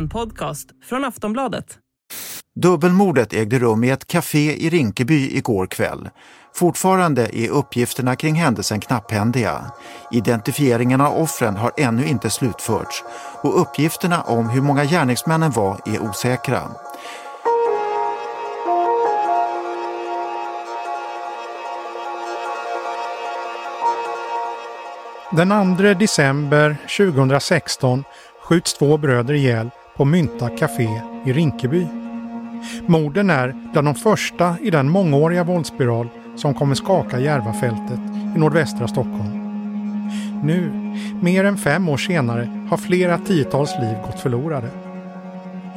En podcast från Aftonbladet. Dubbelmordet ägde rum i ett café i Rinkeby igår kväll. Fortfarande är uppgifterna kring händelsen knapphändiga. Identifieringen av offren har ännu inte slutförts och uppgifterna om hur många gärningsmännen var är osäkra. Den 2 december 2016 skjuts två bröder ihjäl på Mynta Café i Rinkeby. Morden är bland de första i den mångåriga våldsspiral som kommer skaka Järvafältet i nordvästra Stockholm. Nu, mer än fem år senare, har flera tiotals liv gått förlorade.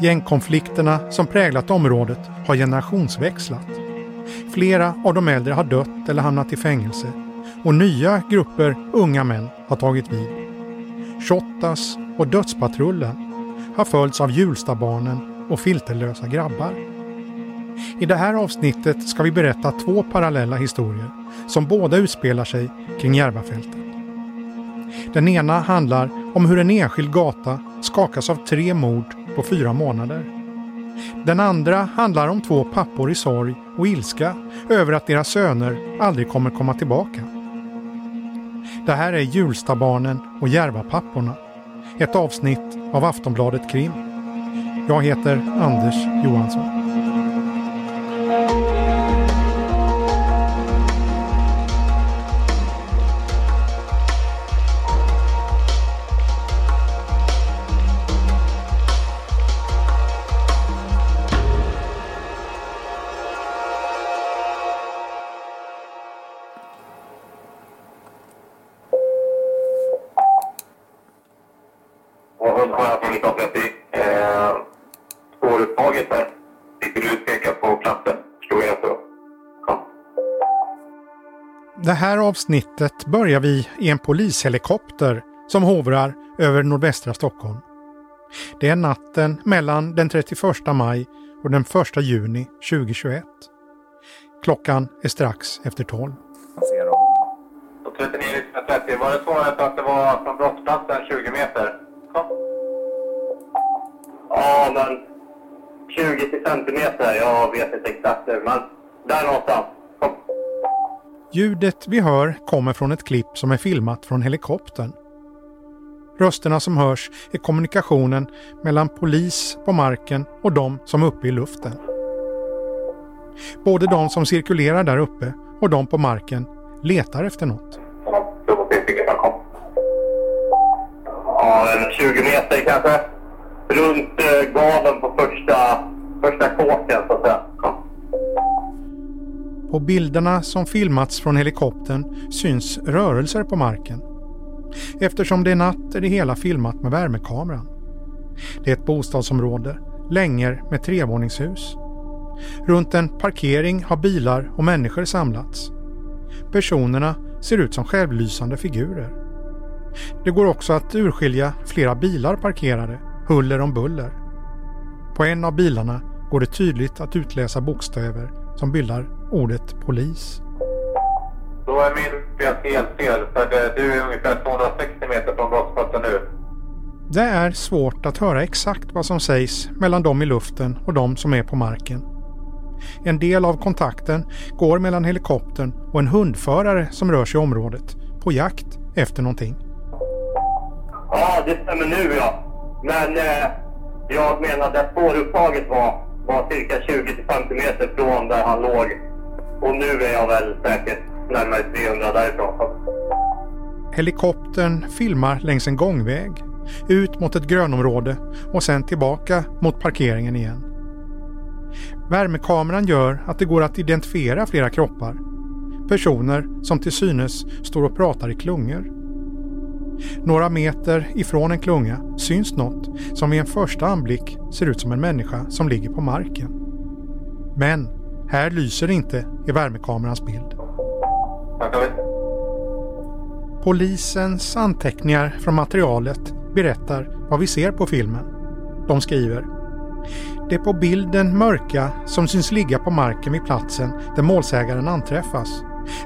Gängkonflikterna som präglat området har generationsväxlat. Flera av de äldre har dött eller hamnat i fängelse och nya grupper unga män har tagit vid. Shottaz och Dödspatrullen har följts av Hjulstabarnen och Filterlösa grabbar. I det här avsnittet ska vi berätta två parallella historier som båda utspelar sig kring Järvafältet. Den ena handlar om hur en enskild gata skakas av tre mord på fyra månader. Den andra handlar om två pappor i sorg och ilska över att deras söner aldrig kommer komma tillbaka. Det här är Hjulstabarnen och Järvapapporna. Ett avsnitt av Aftonbladet Krim. Jag heter Anders Johansson. Avsnittet börjar vi i en polishelikopter som hovrar över nordvästra Stockholm. Det är natten mellan den 31 maj och den 1 juni 2021. Klockan är strax efter 12. På 39 30. Var det svaret att det var från brottsplatsen 20 meter? Ja. Ja, men 20 till centimeter. Jag vet inte exakt nu, men där någonstans. Ljudet vi hör kommer från ett klipp som är filmat från helikoptern. Rösterna som hörs är kommunikationen mellan polis på marken och de som är uppe i luften. Både de som cirkulerar där uppe och de på marken letar efter något. Ja, en 20 meter kanske. Runt eh, gaveln på första, första kåken, så att säga. På bilderna som filmats från helikoptern syns rörelser på marken. Eftersom det är natt är det hela filmat med värmekameran. Det är ett bostadsområde, längor med trevåningshus. Runt en parkering har bilar och människor samlats. Personerna ser ut som självlysande figurer. Det går också att urskilja flera bilar parkerade, huller om buller. På en av bilarna går det tydligt att utläsa bokstäver som bildar ordet polis. Då är min bild helt fel, för du är ungefär 260 meter från brottsplatsen nu. Det är svårt att höra exakt vad som sägs mellan dem i luften och de som är på marken. En del av kontakten går mellan helikoptern och en hundförare som rör sig i området på jakt efter någonting. Ja, det stämmer nu ja. Men eh, jag menar där spårupptaget var, var cirka 20 till 50 meter från där han låg. Och nu är jag väl säkert närmare 300 därifrån. Helikoptern filmar längs en gångväg, ut mot ett grönområde och sen tillbaka mot parkeringen igen. Värmekameran gör att det går att identifiera flera kroppar. Personer som till synes står och pratar i klungor. Några meter ifrån en klunga syns något som vid en första anblick ser ut som en människa som ligger på marken. Men här lyser det inte i värmekamerans bild. Polisens anteckningar från materialet berättar vad vi ser på filmen. De skriver Det på bilden mörka som syns ligga på marken vid platsen där målsägaren anträffas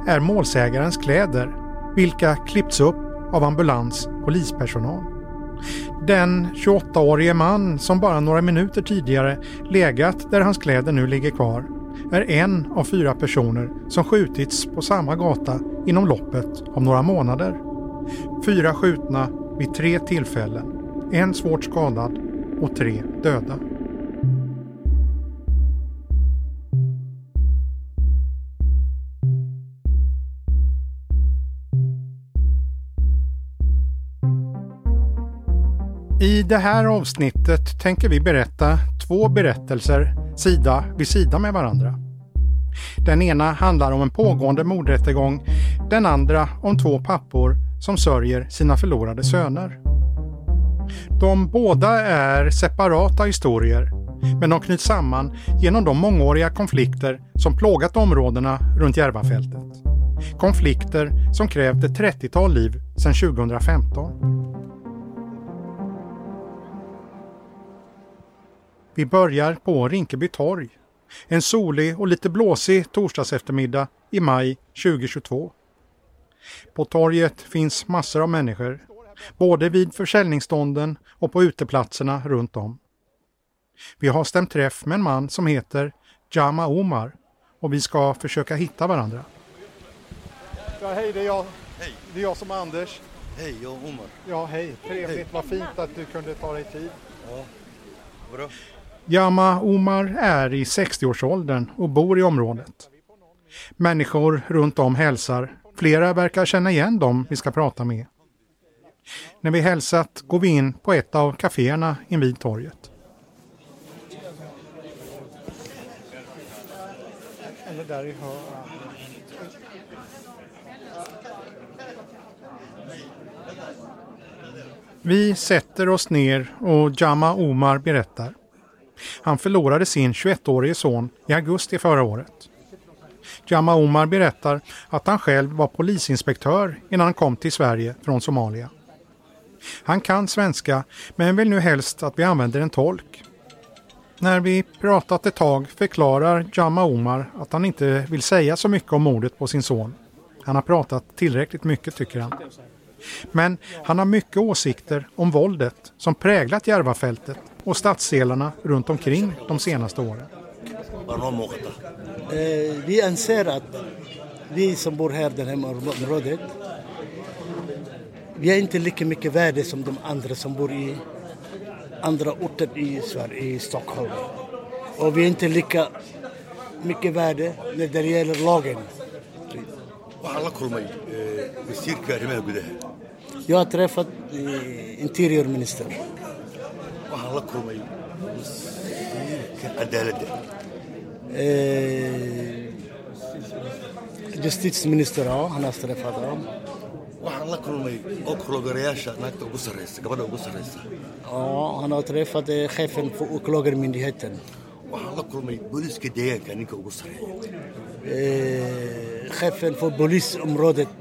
är målsägarens kläder, vilka klippts upp av ambulans polispersonal. Den 28-årige man som bara några minuter tidigare legat där hans kläder nu ligger kvar är en av fyra personer som skjutits på samma gata inom loppet av några månader. Fyra skjutna vid tre tillfällen, en svårt skadad och tre döda. I det här avsnittet tänker vi berätta två berättelser sida vid sida med varandra. Den ena handlar om en pågående mordrättegång, den andra om två pappor som sörjer sina förlorade söner. De båda är separata historier, men de knyts samman genom de mångåriga konflikter som plågat områdena runt Järvafältet. Konflikter som krävt ett 30-tal liv sedan 2015. Vi börjar på Rinkeby torg. En solig och lite blåsig torsdagseftermiddag i maj 2022. På torget finns massor av människor, både vid försäljningsstånden och på uteplatserna runt om. Vi har stämt träff med en man som heter Jama Omar och vi ska försöka hitta varandra. Ja, hej, det är jag. Hej. Det är jag som är Anders. Hej, jag är Omar. Ja, hej. Trevligt. Hej. Vad fint att du kunde ta dig tid. Ja, bra. Jama Omar är i 60-årsåldern och bor i området. Människor runt om hälsar. Flera verkar känna igen dem vi ska prata med. När vi hälsat går vi in på ett av kaféerna invid torget. Vi sätter oss ner och Jama Omar berättar. Han förlorade sin 21-årige son i augusti förra året. Jama Omar berättar att han själv var polisinspektör innan han kom till Sverige från Somalia. Han kan svenska men vill nu helst att vi använder en tolk. När vi pratat ett tag förklarar Jama Omar att han inte vill säga så mycket om mordet på sin son. Han har pratat tillräckligt mycket tycker han. Men han har mycket åsikter om våldet som präglat Järvafältet och stadsdelarna runt omkring de senaste åren. Eh, vi anser att vi som bor här i det här området vi är inte lika mycket värde som de andra som bor i andra orter i Sverige, i Stockholm. Och vi är inte lika mycket värde när det gäller lagen. Jag har träffat eh, interiörministern waxaan la kulmay wasiirka cadaaladda. Justice minister oo hanaas taleefada waxaan la kulmay oo klogarayaasha naagta ugu sarreysa gabadha ugu sarreysa. Oo han har träffat chefen för åklagarmyndigheten waxaan la kulmay booliiska deegaanka ninka ugu sarreeya. Chefen för polisområdet polisområdet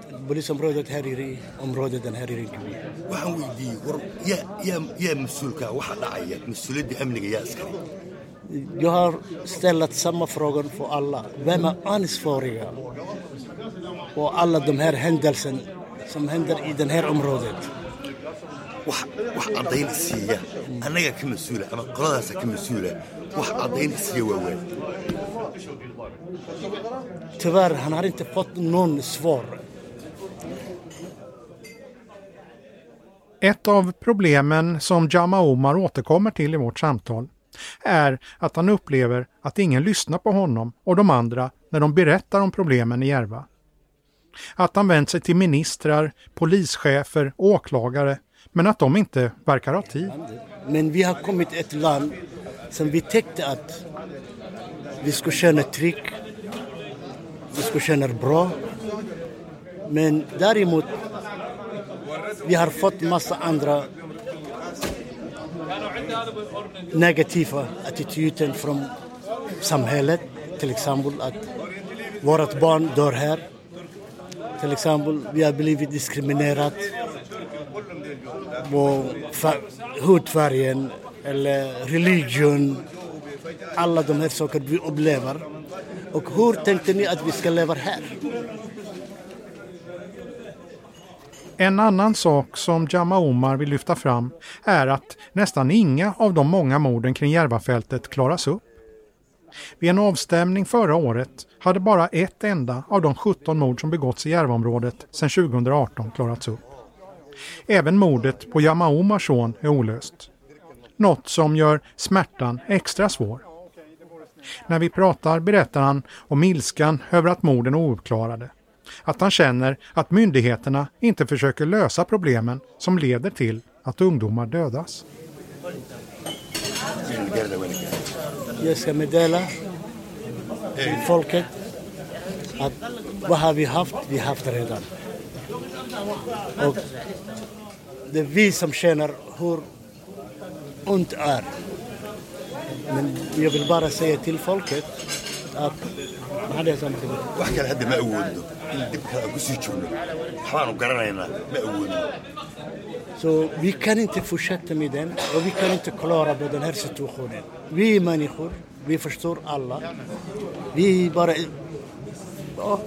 här i området här i Rinkeby. waxaan weydiiyey war yaa mas-uulka waxa dhacaya mas-uuliyadda amniga yaa iskale Jag har ställt samma frågor för alla. Vem är ansvariga på alla de här händelserna som händer i det här området? wax caddayn isiiya annagaa ka mas-uula ama qoladaasa ka mas-uula wax caddayn isiiya waa waay Tyvärr, han har inte fått någon svar. Ett av problemen som Jama Omar återkommer till i vårt samtal är att han upplever att ingen lyssnar på honom och de andra när de berättar om problemen i Järva. Att han vänt sig till ministrar, polischefer och åklagare men att de inte verkar ha tid. Men vi har kommit ett land som vi tänkte att vi skulle känna tryck, vi skulle känna bra. Men däremot vi har fått massa andra negativa attityder från samhället. Till exempel att vårt barn dör här. Till exempel vi har blivit diskriminerade på hudfärgen eller religion. Alla de här sakerna vi upplever. Och hur tänkte ni att vi ska leva här? En annan sak som Jama Omar vill lyfta fram är att nästan inga av de många morden kring Järvafältet klaras upp. Vid en avstämning förra året hade bara ett enda av de 17 mord som begåtts i Järvaområdet sedan 2018 klarats upp. Även mordet på Jama Omars son är olöst. Något som gör smärtan extra svår. När vi pratar berättar han om ilskan över att morden är ouppklarade att han känner att myndigheterna inte försöker lösa problemen som leder till att ungdomar dödas. Jag ska meddela till folket att vad har vi haft? Vi har haft redan. Och det är vi som känner hur ont det är. Men jag vill bara säga till folket wax kale hadda ma awoodno in dib kale aan ku sii joogno waxbaanu garanaynaa ma awoodno Så vi kan inte fortsätta med den och vi kan inte klara på den här situationen. Vi är människor, vi förstår alla. Vi bara... Ja,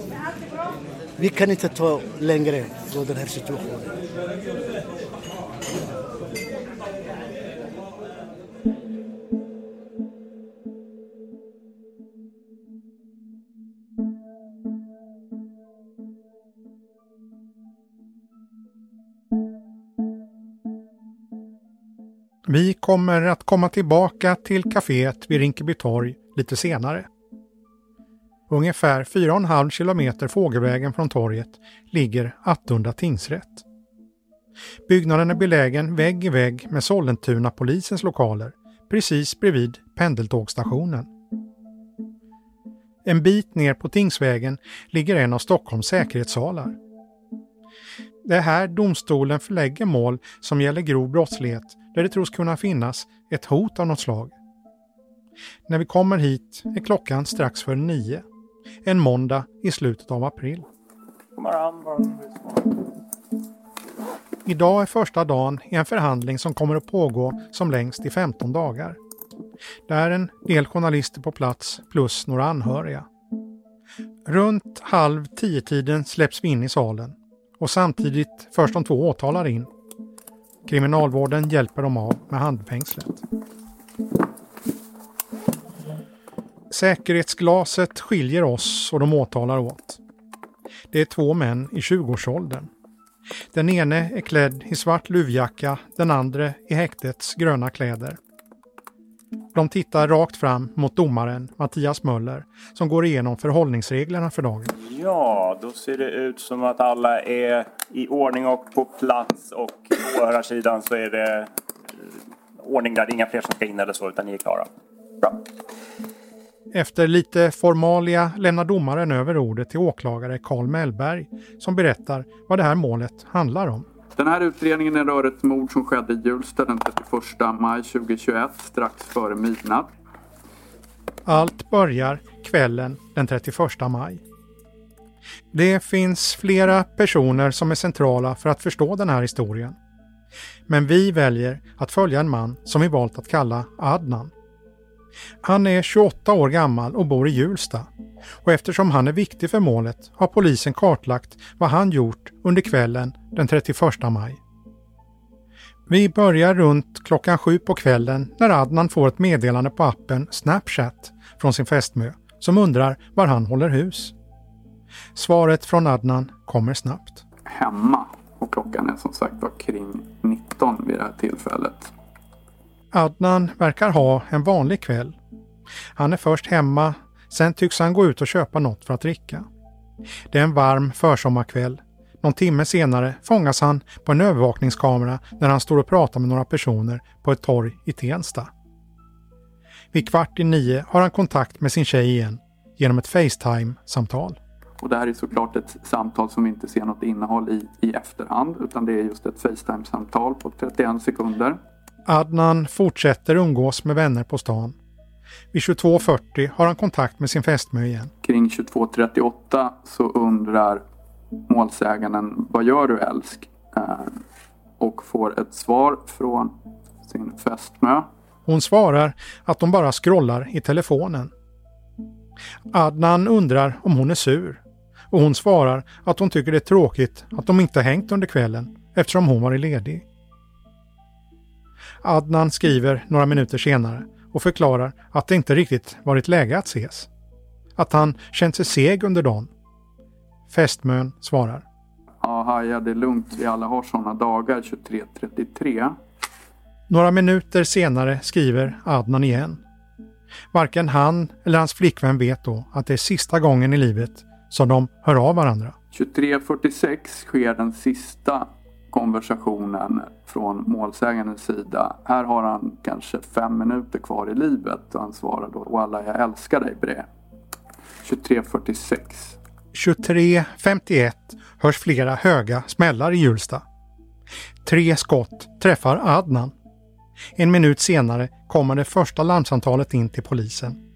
vi kan inte ta längre på den här situationen. Vi kommer att komma tillbaka till kaféet vid Rinkeby torg lite senare. Ungefär 4,5 kilometer fågelvägen från torget ligger Attunda tingsrätt. Byggnaden är belägen vägg i vägg med Sollentuna polisens lokaler, precis bredvid pendeltågstationen. En bit ner på Tingsvägen ligger en av Stockholms säkerhetssalar. Det är här domstolen förlägger mål som gäller grov brottslighet där det tros kunna finnas ett hot av något slag. När vi kommer hit är klockan strax före nio. En måndag i slutet av april. Idag är första dagen i en förhandling som kommer att pågå som längst i 15 dagar. Det är en del journalister på plats plus några anhöriga. Runt halv tio-tiden släpps vi in i salen och samtidigt förs de två åtalade in. Kriminalvården hjälper dem av med handfängslet. Säkerhetsglaset skiljer oss och de åtalade åt. Det är två män i 20-årsåldern. Den ene är klädd i svart luvjacka, den andra i häktets gröna kläder. De tittar rakt fram mot domaren Mattias Möller som går igenom förhållningsreglerna för dagen. Ja, då ser det ut som att alla är i ordning och på plats och på åhörarsidan så är det eh, ordning där. Det är inga fler som ska in eller så utan ni är klara. Bra. Efter lite formalia lämnar domaren över ordet till åklagare Carl Mellberg som berättar vad det här målet handlar om. Den här utredningen rör ett mord som skedde i Hjulsta den 31 maj 2021 strax före midnatt. Allt börjar kvällen den 31 maj. Det finns flera personer som är centrala för att förstå den här historien. Men vi väljer att följa en man som vi valt att kalla Adnan. Han är 28 år gammal och bor i Hjulsta. Och eftersom han är viktig för målet har polisen kartlagt vad han gjort under kvällen den 31 maj. Vi börjar runt klockan sju på kvällen när Adnan får ett meddelande på appen Snapchat från sin fästmö som undrar var han håller hus. Svaret från Adnan kommer snabbt. Hemma. Och klockan är som sagt var kring 19 vid det här tillfället. Adnan verkar ha en vanlig kväll. Han är först hemma, sen tycks han gå ut och köpa något för att dricka. Det är en varm försommarkväll. Någon timme senare fångas han på en övervakningskamera när han står och pratar med några personer på ett torg i Tensta. Vid kvart i nio har han kontakt med sin tjej igen genom ett Facetime-samtal. Och det här är såklart ett samtal som vi inte ser något innehåll i i efterhand utan det är just ett Facetime-samtal på 31 sekunder. Adnan fortsätter umgås med vänner på stan. Vid 22.40 har han kontakt med sin fästmö igen. Kring 22.38 så undrar målsäganden Vad gör du älsk? Eh, och får ett svar från sin fästmö. Hon svarar att de bara scrollar i telefonen. Adnan undrar om hon är sur och hon svarar att hon tycker det är tråkigt att de inte hängt under kvällen eftersom hon varit ledig. Adnan skriver några minuter senare och förklarar att det inte riktigt varit läge att ses. Att han känt sig seg under dagen. Fästmön svarar. Ja, haja, det är lugnt. Vi alla har sådana dagar 23.33. Några minuter senare skriver Adnan igen. Varken han eller hans flickvän vet då att det är sista gången i livet som de hör av varandra. 23.46 sker den sista konversationen från målsägandens sida. Här har han kanske fem minuter kvar i livet och han svarar då Walla jag älskar dig bre. 23.46. 23.51 hörs flera höga smällar i Hjulsta. Tre skott träffar Adnan. En minut senare kommer det första larmsamtalet in till polisen.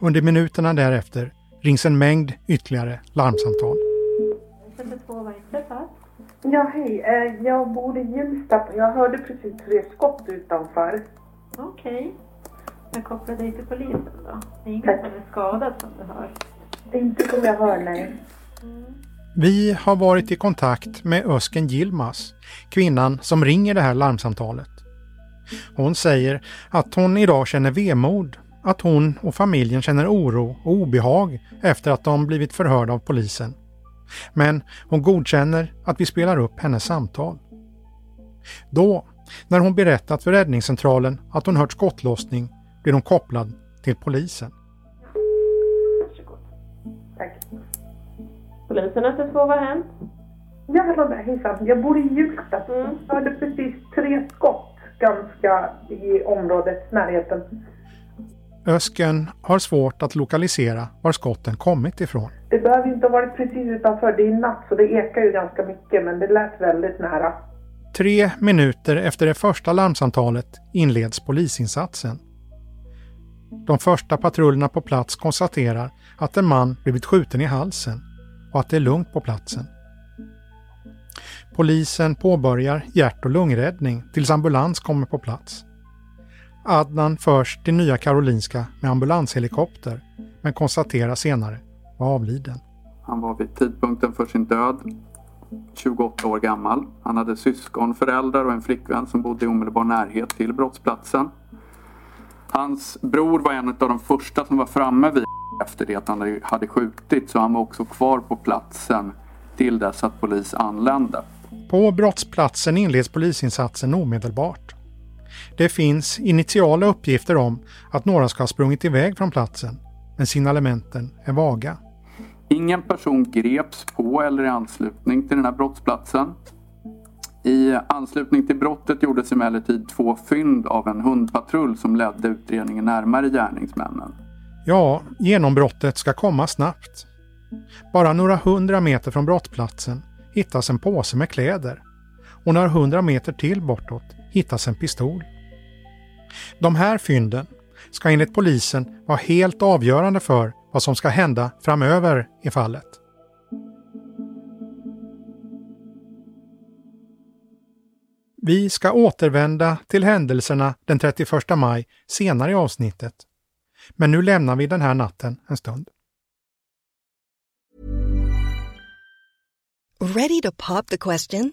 Under minuterna därefter rings en mängd ytterligare larmsamtal. Ja, hej. Eh, Jag bor i Hjulsta. Jag hörde precis tre skott utanför. Okej. Jag kopplar dig till polisen då. Det är ingen Tack. som är skadad som du hör. Det är inte som jag hör, nej. Vi har varit i kontakt med Ösken Gilmas, kvinnan som ringer det här larmsamtalet. Hon säger att hon idag känner vemod, att hon och familjen känner oro och obehag efter att de blivit förhörda av polisen. Men hon godkänner att vi spelar upp hennes samtal. Då, när hon berättat för räddningscentralen att hon hört skottlossning, blir hon kopplad till polisen. Tack. Polisen 112, vad har hänt? Ja, hallå där. Hejsan. Jag bor i Hjulsta. Mm. Jag hörde precis tre skott ganska i områdets närheten. Ösken har svårt att lokalisera var skotten kommit ifrån. Det behöver inte ha varit precis utanför. Det är natt så det ekar ju ganska mycket men det lät väldigt nära. Tre minuter efter det första larmsamtalet inleds polisinsatsen. De första patrullerna på plats konstaterar att en man blivit skjuten i halsen och att det är lugnt på platsen. Polisen påbörjar hjärt och lungräddning tills ambulans kommer på plats. Adnan förs till Nya Karolinska med ambulanshelikopter men konstaterar senare var avliden. Han var vid tidpunkten för sin död 28 år gammal. Han hade syskon, föräldrar och en flickvän som bodde i omedelbar närhet till brottsplatsen. Hans bror var en av de första som var framme vid efter det att han hade skjutit så han var också kvar på platsen till dess att polis anlände. På brottsplatsen inleds polisinsatsen omedelbart. Det finns initiala uppgifter om att några ska ha sprungit iväg från platsen, men signalementen är vaga. Ingen person greps på eller i anslutning till den här brottsplatsen. I anslutning till brottet gjordes emellertid två fynd av en hundpatrull som ledde utredningen närmare gärningsmännen. Ja, genombrottet ska komma snabbt. Bara några hundra meter från brottsplatsen hittas en påse med kläder och några hundra meter till bortåt hittas en pistol. De här fynden ska enligt polisen vara helt avgörande för vad som ska hända framöver i fallet. Vi ska återvända till händelserna den 31 maj senare i avsnittet. Men nu lämnar vi den här natten en stund. Ready to pop the question?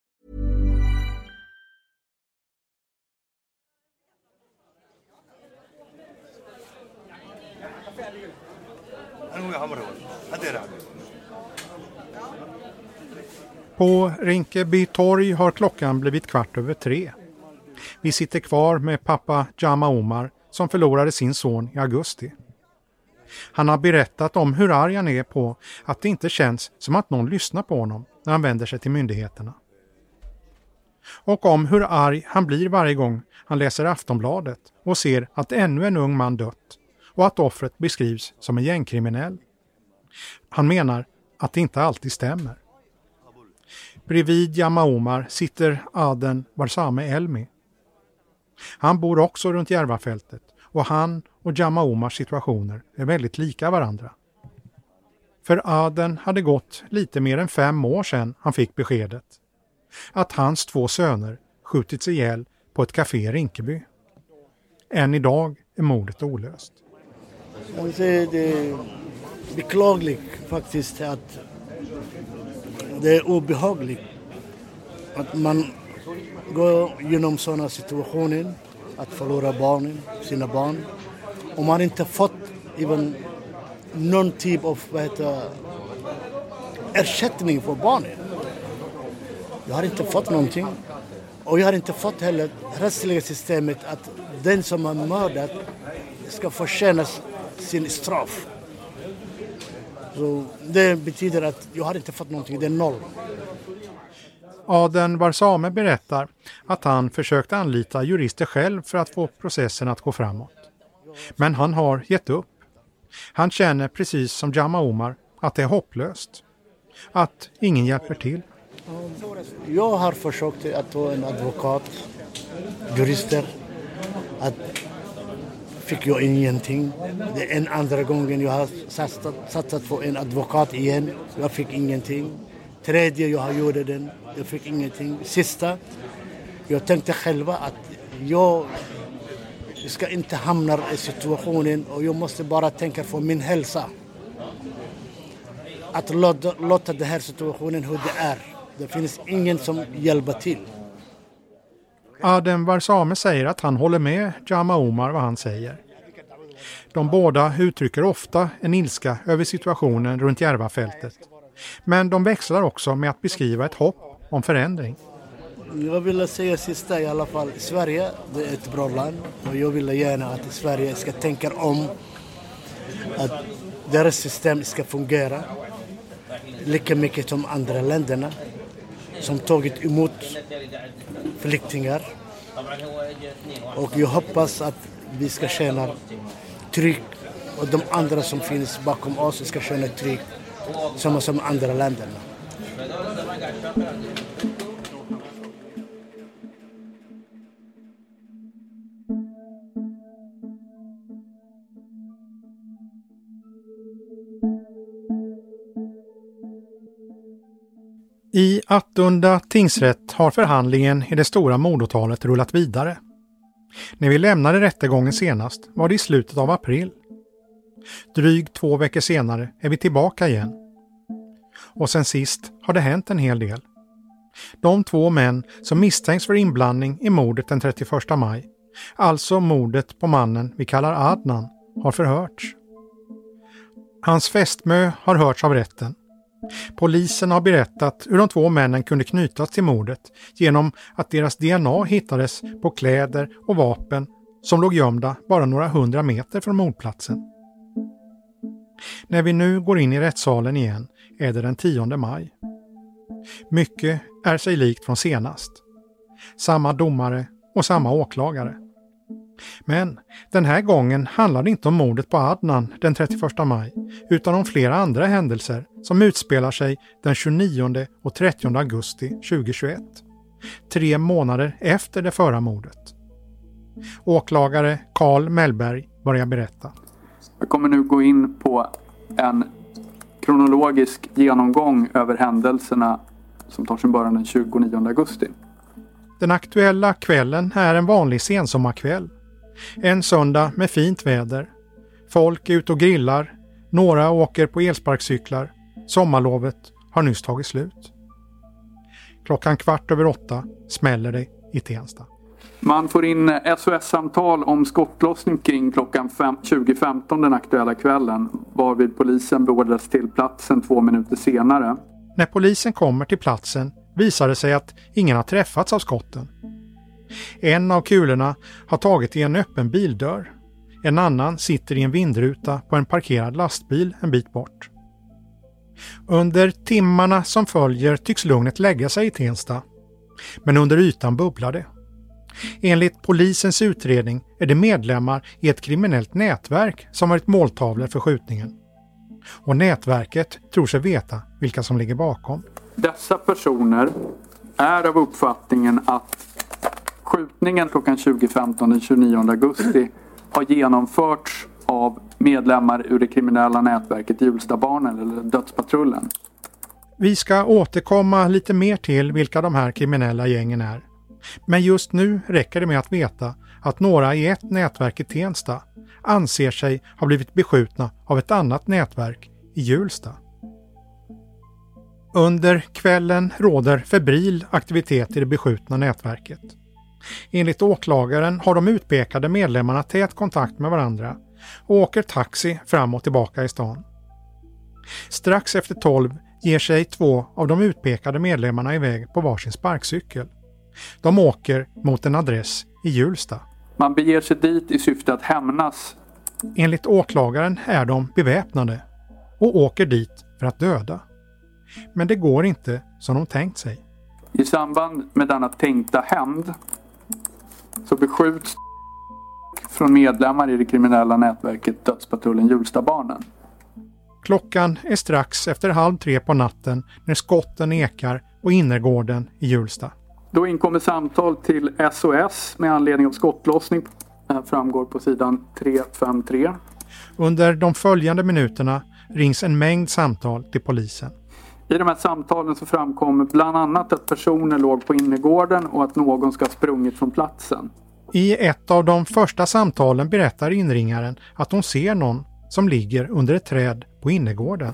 På Rinkeby torg har klockan blivit kvart över tre. Vi sitter kvar med pappa Jama Omar som förlorade sin son i augusti. Han har berättat om hur arg han är på att det inte känns som att någon lyssnar på honom när han vänder sig till myndigheterna. Och om hur arg han blir varje gång han läser Aftonbladet och ser att ännu en ung man dött och att offret beskrivs som en gängkriminell. Han menar att det inte alltid stämmer. Bredvid Jamma Omar sitter Aden Warsame Elmi. Han bor också runt Järvafältet och han och Jamma Omars situationer är väldigt lika varandra. För Aden hade gått lite mer än fem år sedan han fick beskedet att hans två söner skjutits ihjäl på ett kafé i Rinkeby. Än idag är mordet olöst. Det är beklagligt faktiskt att det är obehagligt att man går genom sådana situationer, att förlora barnen, sina barn. Och man inte fått even någon typ av vad heter, ersättning för barnen. Jag har inte fått någonting. Och jag har inte fått heller rättsliga systemet att den som har mördat ska förtjänas sin straff. Så det betyder att jag har inte fått någonting, det är noll. Aden Warsame berättar att han försökt anlita jurister själv för att få processen att gå framåt. Men han har gett upp. Han känner precis som Jamma Omar att det är hopplöst. Att ingen hjälper till. Jag har försökt att få en advokat, jurister. Att fick jag ingenting. Det är en andra gången jag har satsat, satsat på en advokat igen. Jag fick ingenting. Tredje jag gjorde den, jag fick ingenting. Sista, jag tänkte själva att jag ska inte hamna i situationen och jag måste bara tänka på min hälsa. Att låta, låta den här situationen hur det är. Det finns ingen som hjälper till. Adem Varsame säger att han håller med Jama Omar vad han säger. De båda uttrycker ofta en ilska över situationen runt Järvafältet. Men de växlar också med att beskriva ett hopp om förändring. Jag vill säga sista i alla fall. Sverige det är ett bra land och jag vill gärna att Sverige ska tänka om. Att deras system ska fungera lika mycket som andra länderna som tagit emot flyktingar. Och jag hoppas att vi ska känna tryck och de andra som finns bakom oss ska känna tryck samma som andra länderna. I Attunda tingsrätt har förhandlingen i det stora mordåtalet rullat vidare. När vi lämnade rättegången senast var det i slutet av april. Drygt två veckor senare är vi tillbaka igen. Och sen sist har det hänt en hel del. De två män som misstänks för inblandning i mordet den 31 maj, alltså mordet på mannen vi kallar Adnan, har förhörts. Hans fästmö har hörts av rätten Polisen har berättat hur de två männen kunde knytas till mordet genom att deras DNA hittades på kläder och vapen som låg gömda bara några hundra meter från mordplatsen. När vi nu går in i rättssalen igen är det den 10 maj. Mycket är sig likt från senast. Samma domare och samma åklagare. Men den här gången handlar det inte om mordet på Adnan den 31 maj, utan om flera andra händelser som utspelar sig den 29 och 30 augusti 2021. Tre månader efter det förra mordet. Åklagare Karl Mellberg börjar berätta. Jag kommer nu gå in på en kronologisk genomgång över händelserna som tar sin början den 29 augusti. Den aktuella kvällen är en vanlig sensommarkväll en söndag med fint väder. Folk är ute och grillar. Några åker på elsparkcyklar. Sommarlovet har nyss tagit slut. Klockan kvart över åtta smäller det i Tensta. Man får in SOS-samtal om skottlossning kring klockan 20.15 den aktuella kvällen varvid polisen beordrats till platsen två minuter senare. När polisen kommer till platsen visar det sig att ingen har träffats av skotten. En av kulorna har tagit i en öppen bildörr. En annan sitter i en vindruta på en parkerad lastbil en bit bort. Under timmarna som följer tycks lugnet lägga sig i Tensta. Men under ytan bubblar det. Enligt polisens utredning är det medlemmar i ett kriminellt nätverk som varit måltavlor för skjutningen. Och nätverket tror sig veta vilka som ligger bakom. Dessa personer är av uppfattningen att skjutningen klockan 20.15 den 29 augusti har genomförts av medlemmar ur det kriminella nätverket Hjulstabarnen eller Dödspatrullen. Vi ska återkomma lite mer till vilka de här kriminella gängen är. Men just nu räcker det med att veta att några i ett nätverk i Tensta anser sig ha blivit beskjutna av ett annat nätverk i Hjulsta. Under kvällen råder febril aktivitet i det beskjutna nätverket. Enligt åklagaren har de utpekade medlemmarna tät kontakt med varandra och åker taxi fram och tillbaka i stan. Strax efter 12 ger sig två av de utpekade medlemmarna iväg på varsin sparkcykel. De åker mot en adress i Hjulsta. Man beger sig dit i syfte att hämnas. Enligt åklagaren är de beväpnade och åker dit för att döda. Men det går inte som de tänkt sig. I samband med denna tänkta hämnd så beskjuts från medlemmar i det kriminella nätverket Dödspatrullen Hjulstabarnen. Klockan är strax efter halv tre på natten när skotten ekar på innergården i Hjulsta. Då inkommer samtal till SOS med anledning av skottlossning. Det här framgår på sidan 353. Under de följande minuterna rings en mängd samtal till polisen. I de här samtalen så framkommer bland annat att personer låg på innergården och att någon ska ha sprungit från platsen. I ett av de första samtalen berättar inringaren att hon ser någon som ligger under ett träd på innergården.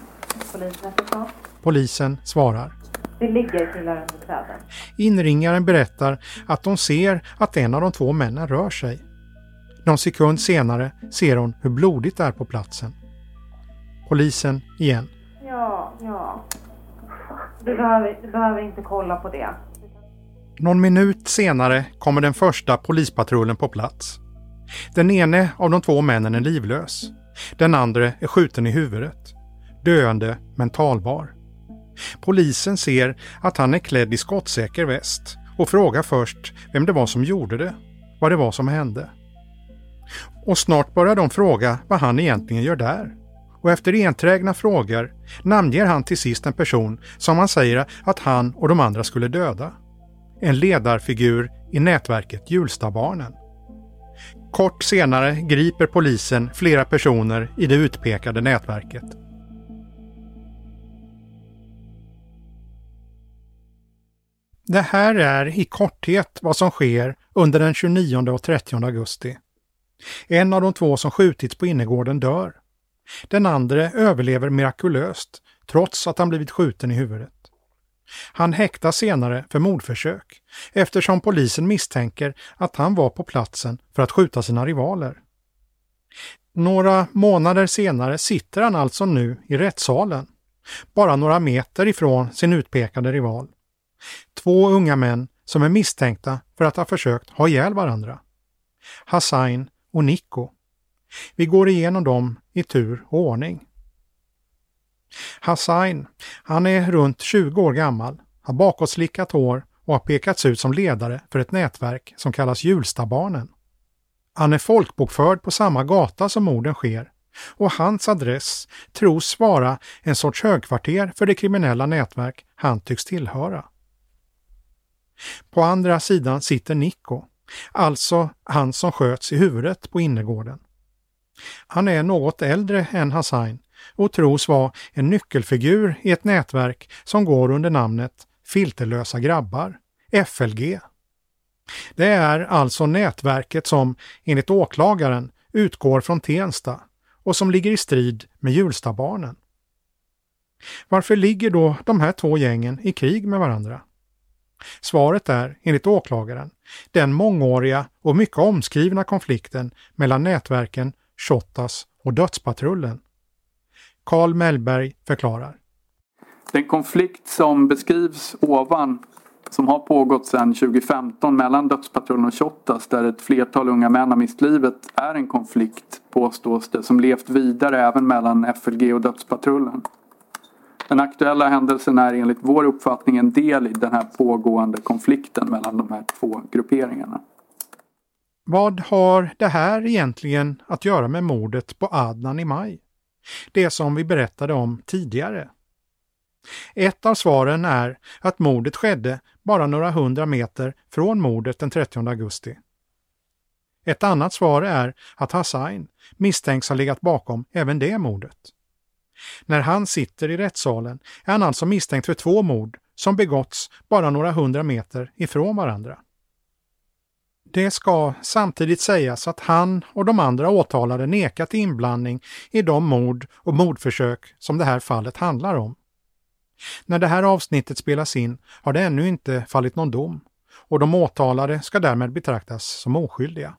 Polisen svarar. Det ligger killar under träden. Inringaren berättar att de ser att en av de två männen rör sig. Någon sekund senare ser hon hur blodigt det är på platsen. Polisen igen. Ja, ja. Du behöver, du behöver inte kolla på det. Någon minut senare kommer den första polispatrullen på plats. Den ene av de två männen är livlös. Den andra är skjuten i huvudet. Döende men talbar. Polisen ser att han är klädd i skottsäker väst och frågar först vem det var som gjorde det, vad det var som hände. Och snart börjar de fråga vad han egentligen gör där. Och efter enträgna frågor namnger han till sist en person som han säger att han och de andra skulle döda. En ledarfigur i nätverket Hjulstabarnen. Kort senare griper polisen flera personer i det utpekade nätverket. Det här är i korthet vad som sker under den 29 och 30 augusti. En av de två som skjutits på innergården dör. Den andra överlever mirakulöst trots att han blivit skjuten i huvudet. Han häktas senare för mordförsök eftersom polisen misstänker att han var på platsen för att skjuta sina rivaler. Några månader senare sitter han alltså nu i rättssalen, bara några meter ifrån sin utpekade rival. Två unga män som är misstänkta för att ha försökt ha ihjäl varandra. Hassain och Niko. Vi går igenom dem i tur och ordning. Hassain, han är runt 20 år gammal, har bakåtslickat hår och har pekats ut som ledare för ett nätverk som kallas Hjulstabarnen. Han är folkbokförd på samma gata som morden sker och hans adress tros vara en sorts högkvarter för det kriminella nätverk han tycks tillhöra. På andra sidan sitter Nico, alltså han som sköts i huvudet på innergården. Han är något äldre än Hassain och tros vara en nyckelfigur i ett nätverk som går under namnet Filterlösa grabbar, FLG. Det är alltså nätverket som, enligt åklagaren, utgår från Tensta och som ligger i strid med Hjulstabarnen. Varför ligger då de här två gängen i krig med varandra? Svaret är, enligt åklagaren, den mångåriga och mycket omskrivna konflikten mellan nätverken Shottaz och Dödspatrullen. Karl Mellberg förklarar. Den konflikt som beskrivs ovan som har pågått sedan 2015 mellan Dödspatrullen och Shottaz där ett flertal unga män har mist livet är en konflikt, påstås det, som levt vidare även mellan FLG och Dödspatrullen. Den aktuella händelsen är enligt vår uppfattning en del i den här pågående konflikten mellan de här två grupperingarna. Vad har det här egentligen att göra med mordet på Adnan i maj? Det som vi berättade om tidigare. Ett av svaren är att mordet skedde bara några hundra meter från mordet den 30 augusti. Ett annat svar är att Hassain misstänks ha legat bakom även det mordet. När han sitter i rättssalen är han alltså misstänkt för två mord som begåtts bara några hundra meter ifrån varandra. Det ska samtidigt sägas att han och de andra åtalade nekat inblandning i de mord och mordförsök som det här fallet handlar om. När det här avsnittet spelas in har det ännu inte fallit någon dom och de åtalade ska därmed betraktas som oskyldiga.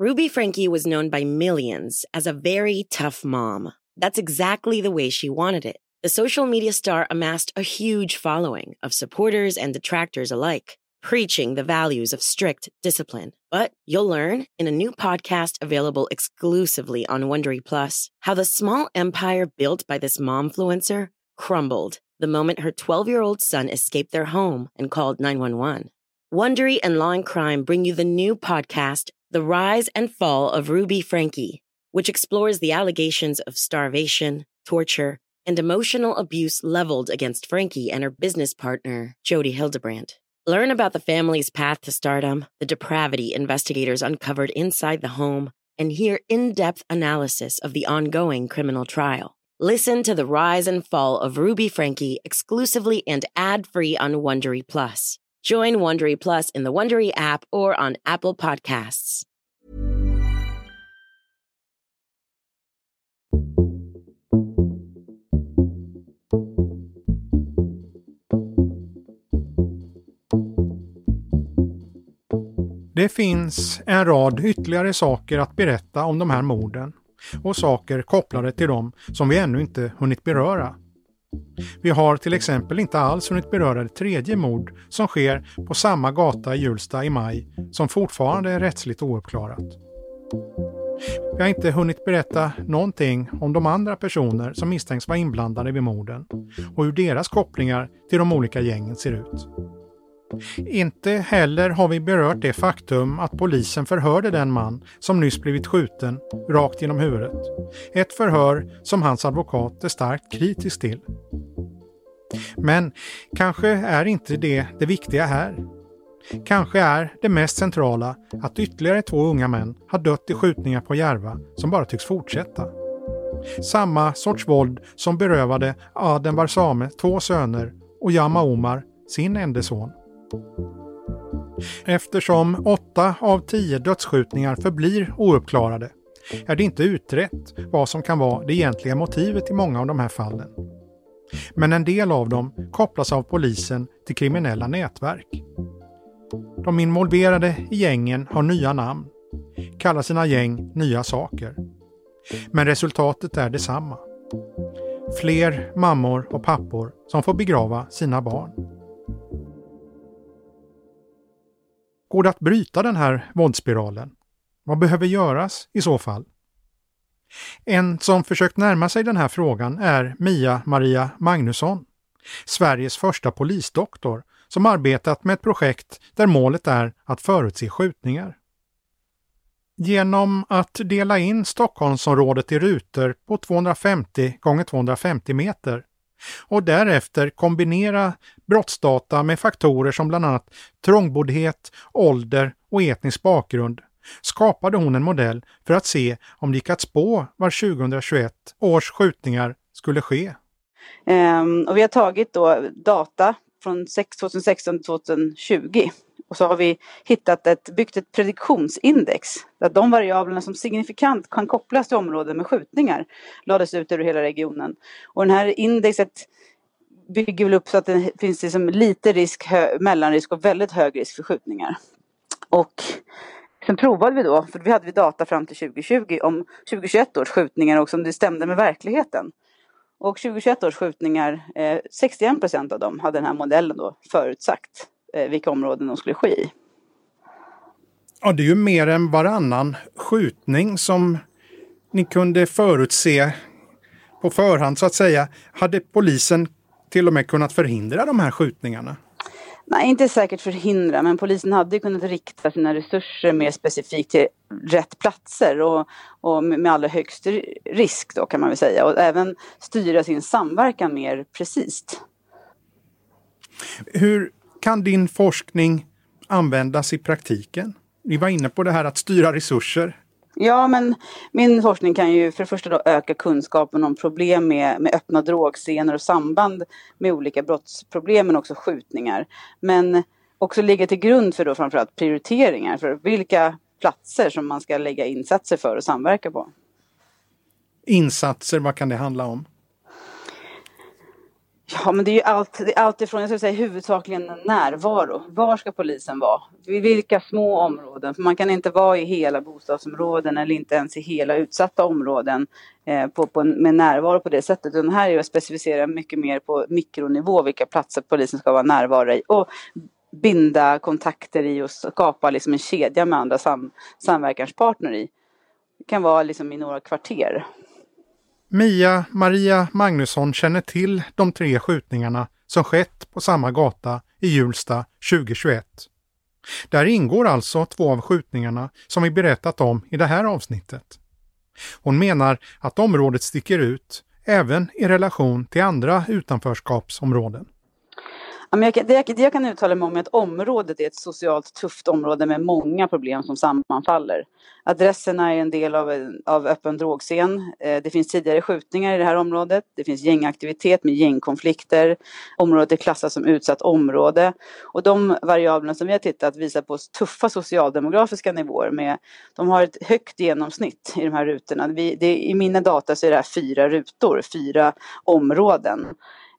Ruby Frankie was known by millions as a very tough mom. That's exactly the way she wanted it. The social media star amassed a huge following of supporters and detractors alike, preaching the values of strict discipline. But you'll learn in a new podcast available exclusively on Wondery Plus how the small empire built by this momfluencer crumbled the moment her 12-year-old son escaped their home and called 911. Wondery and Law and Crime bring you the new podcast The Rise and Fall of Ruby Frankie, which explores the allegations of starvation, torture, and emotional abuse leveled against Frankie and her business partner, Jody Hildebrandt. Learn about the family's path to stardom, the depravity investigators uncovered inside the home, and hear in depth analysis of the ongoing criminal trial. Listen to the rise and fall of Ruby Frankie exclusively and ad free on Wondery Plus. Join Wondery Plus in the Wondery app or on Apple Podcasts. Det finns en rad ytterligare saker att berätta om de här morden och saker kopplade till dem som vi ännu inte hunnit beröra. Vi har till exempel inte alls hunnit beröra det tredje mord som sker på samma gata i Hjulsta i maj som fortfarande är rättsligt ouppklarat. Vi har inte hunnit berätta någonting om de andra personer som misstänks vara inblandade vid morden och hur deras kopplingar till de olika gängen ser ut. Inte heller har vi berört det faktum att polisen förhörde den man som nyss blivit skjuten rakt genom huvudet. Ett förhör som hans advokat är starkt kritisk till. Men kanske är inte det det viktiga här. Kanske är det mest centrala att ytterligare två unga män har dött i skjutningar på Järva som bara tycks fortsätta. Samma sorts våld som berövade Aden Barsame två söner och Yama Omar sin enda son. Eftersom åtta av tio dödsskjutningar förblir ouppklarade är det inte utrett vad som kan vara det egentliga motivet i många av de här fallen. Men en del av dem kopplas av polisen till kriminella nätverk. De involverade i gängen har nya namn, kallar sina gäng nya saker. Men resultatet är detsamma. Fler mammor och pappor som får begrava sina barn. Går det att bryta den här våldsspiralen? Vad behöver göras i så fall? En som försökt närma sig den här frågan är Mia Maria Magnusson, Sveriges första polisdoktor som arbetat med ett projekt där målet är att förutse skjutningar. Genom att dela in Stockholmsområdet i rutor på 250 x 250 meter och därefter kombinera brottsdata med faktorer som bland annat trångboddhet, ålder och etnisk bakgrund skapade hon en modell för att se om det gick att spå var 2021 års skjutningar skulle ske. Um, och vi har tagit då data från 2016 till 2020 och så har vi hittat ett, byggt ett prediktionsindex där de variablerna som signifikant kan kopplas till områden med skjutningar lades ut över hela regionen. Och det här indexet bygger väl upp så att det finns liksom lite risk, hö, mellanrisk och väldigt hög risk för skjutningar. Och sen provade vi då, för vi hade vi data fram till 2020 om 2021 års skjutningar och om det stämde med verkligheten. Och 2021 års skjutningar, eh, 61 procent av dem hade den här modellen då förutsagt vilka områden de skulle ske i. Ja, det är ju mer än varannan skjutning som ni kunde förutse på förhand så att säga. Hade polisen till och med kunnat förhindra de här skjutningarna? Nej, inte säkert förhindra, men polisen hade kunnat rikta sina resurser mer specifikt till rätt platser och, och med allra högst risk då kan man väl säga och även styra sin samverkan mer precis. Hur kan din forskning användas i praktiken? Ni var inne på det här att styra resurser. Ja, men min forskning kan ju för det första då öka kunskapen om problem med, med öppna drogscener och samband med olika brottsproblem men också skjutningar. Men också ligga till grund för då framförallt prioriteringar för vilka platser som man ska lägga insatser för och samverka på. Insatser, vad kan det handla om? Ja, men det är ju allt, det är allt ifrån, jag skulle säga huvudsakligen närvaro. Var ska polisen vara? I vilka små områden? För man kan inte vara i hela bostadsområden eller inte ens i hela utsatta områden eh, på, på, med närvaro på det sättet. Den här är att specificera mycket mer på mikronivå vilka platser polisen ska vara närvaro i. Och binda kontakter i och skapa liksom en kedja med andra sam, samverkanspartner i. Det kan vara liksom i några kvarter. Mia Maria Magnusson känner till de tre skjutningarna som skett på samma gata i Hjulsta 2021. Där ingår alltså två av skjutningarna som vi berättat om i det här avsnittet. Hon menar att området sticker ut även i relation till andra utanförskapsområden det, jag kan uttala mig om är att området är ett socialt tufft område med många problem som sammanfaller. Adresserna är en del av, av öppen drogscen. Eh, det finns tidigare skjutningar i det här området. Det finns gängaktivitet med gängkonflikter. Området är klassat som utsatt område. Och de variablerna som vi har tittat visar på tuffa socialdemografiska nivåer. Med, de har ett högt genomsnitt i de här rutorna. Vi, det, I mina data så är det här fyra rutor, fyra områden.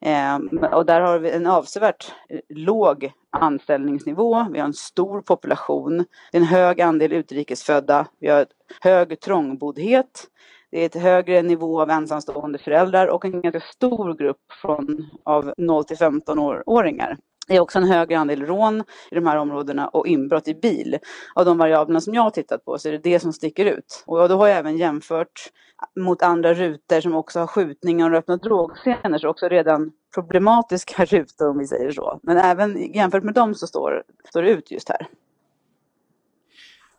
Eh, och där har vi en avsevärt eh, låg anställningsnivå, vi har en stor population, det är en hög andel utrikesfödda, vi har hög trångboddhet, det är ett högre nivå av ensamstående föräldrar och en ganska stor grupp från, av 0 till 15-åringar. Det är också en högre andel rån i de här områdena och inbrott i bil. Av de variablerna som jag har tittat på så är det det som sticker ut. Och då har jag även jämfört mot andra rutor som också har skjutningar och öppna drogscener, så också redan problematiska rutor om vi säger så. Men även jämfört med dem så står, står det ut just här.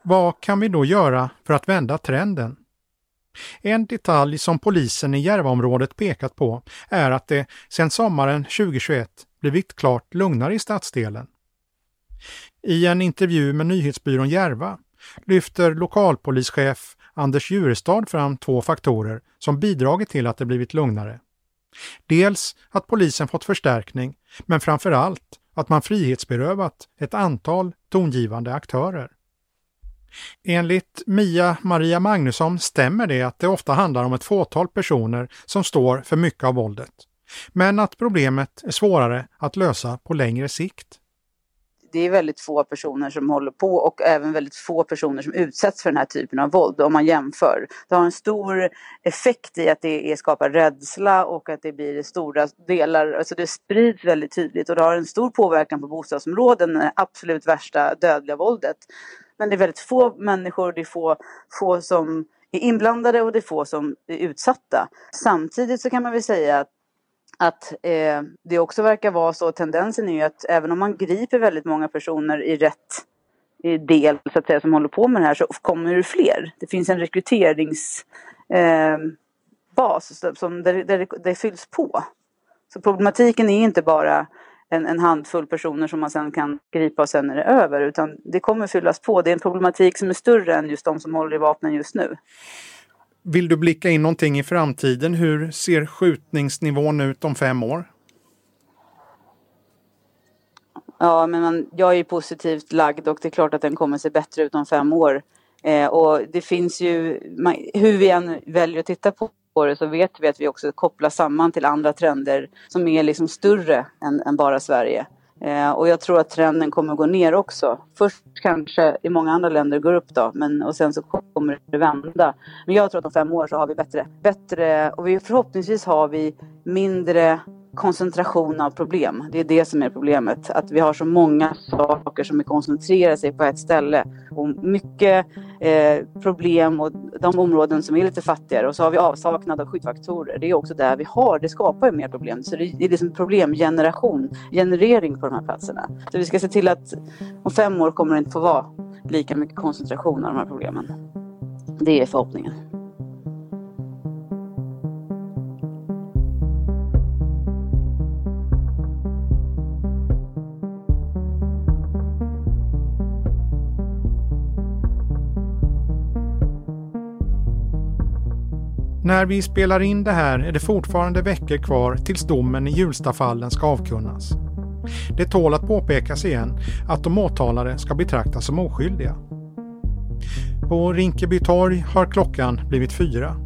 Vad kan vi då göra för att vända trenden? En detalj som polisen i Järvaområdet pekat på är att det sedan sommaren 2021 blivit klart lugnare i stadsdelen. I en intervju med nyhetsbyrån Järva lyfter lokalpolischef Anders Djurestad fram två faktorer som bidragit till att det blivit lugnare. Dels att polisen fått förstärkning, men framför allt att man frihetsberövat ett antal tongivande aktörer. Enligt Mia Maria Magnusson stämmer det att det ofta handlar om ett fåtal personer som står för mycket av våldet, men att problemet är svårare att lösa på längre sikt det är väldigt få personer som håller på och även väldigt få personer som utsätts för den här typen av våld om man jämför. Det har en stor effekt i att det skapar rädsla och att det blir stora delar, alltså det sprids väldigt tydligt och det har en stor påverkan på bostadsområden, det absolut värsta dödliga våldet. Men det är väldigt få människor, det är få, få som är inblandade och det är få som är utsatta. Samtidigt så kan man väl säga att att eh, det också verkar vara så, tendensen är ju att även om man griper väldigt många personer i rätt del så att säga, som håller på med det här så kommer det fler. Det finns en rekryteringsbas eh, som, där, där det, det fylls på. Så problematiken är inte bara en, en, handfull personer som man sen kan gripa och sen är det över utan det kommer fyllas på. Det är en problematik som är större än just de som håller i vapnen just nu. Vill du blicka in någonting i framtiden? Hur ser skjutningsnivån ut om fem år? Ja, men man, jag är positivt lagd och det är klart att den kommer se bättre ut om fem år. Eh, och det finns ju, man, hur vi än väljer att titta på det så vet vi att vi också kopplar samman till andra trender som är liksom större än, än bara Sverige. Eh, och jag tror att trenden kommer gå ner också. Först kanske i många andra länder går upp då, men och sen så kommer det vända. Men jag tror att om fem år så har vi bättre, bättre och vi, förhoppningsvis har vi mindre koncentration av problem. Det är det som är problemet. Att vi har så många saker som koncentrerar sig på ett ställe. Och mycket eh, problem och de områden som är lite fattigare. Och så har vi avsaknad av skyddsfaktorer. Det är också där vi har, det skapar ju mer problem. Så det är liksom problemgeneration, generering på de här platserna. Så vi ska se till att om fem år kommer det inte få vara lika mycket koncentration av de här problemen. Det är förhoppningen. När vi spelar in det här är det fortfarande veckor kvar tills domen i Hjulstafallen ska avkunnas. Det tål att påpekas igen att de åtalade ska betraktas som oskyldiga. På Rinkeby torg har klockan blivit fyra.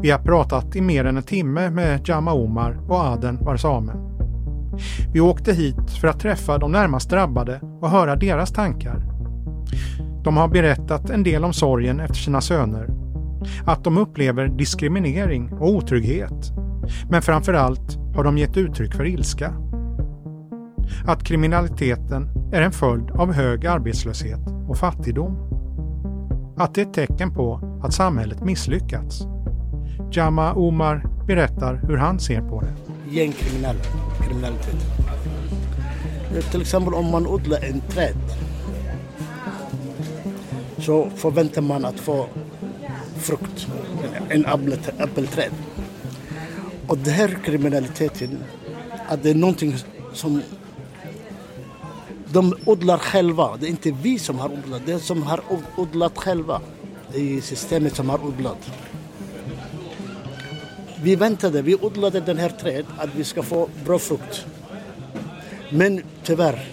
Vi har pratat i mer än en timme med Jama Omar och Aden Warsame. Vi åkte hit för att träffa de närmast drabbade och höra deras tankar. De har berättat en del om sorgen efter sina söner att de upplever diskriminering och otrygghet. Men framför allt har de gett uttryck för ilska. Att kriminaliteten är en följd av hög arbetslöshet och fattigdom. Att det är ett tecken på att samhället misslyckats. Jama Omar berättar hur han ser på det. Gängkriminalitet. Eh, till exempel om man odlar en träd så förväntar man att få frukt, en äppelträd. Och den här kriminaliteten, att det är någonting som de odlar själva. Det är inte vi som har odlat, det är som har odlat själva. Det är systemet som har odlat. Vi väntade, vi odlade den här trädet att vi ska få bra frukt. Men tyvärr,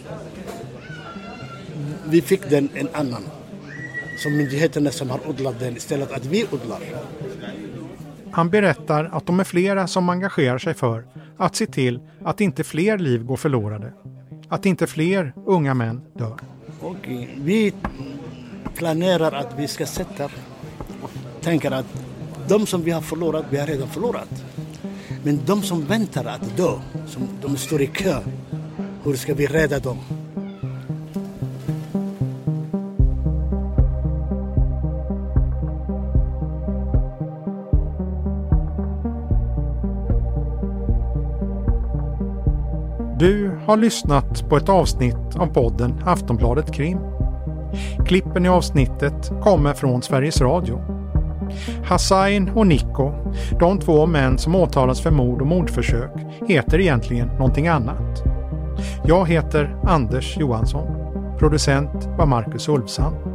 vi fick den en annan som myndigheterna som har odlat den istället att vi odlar. Han berättar att de är flera som engagerar sig för att se till att inte fler liv går förlorade. Att inte fler unga män dör. Och vi planerar att vi ska sätta och tänker att de som vi har förlorat, vi har redan förlorat. Men de som väntar att dö, som de står i kö, hur ska vi rädda dem? Har lyssnat på ett avsnitt av podden Aftonbladet Krim. Klippen i avsnittet kommer från Sveriges Radio. Hassain och Nico, de två män som åtalas för mord och mordförsök, heter egentligen någonting annat. Jag heter Anders Johansson. Producent var Marcus Ulfsand.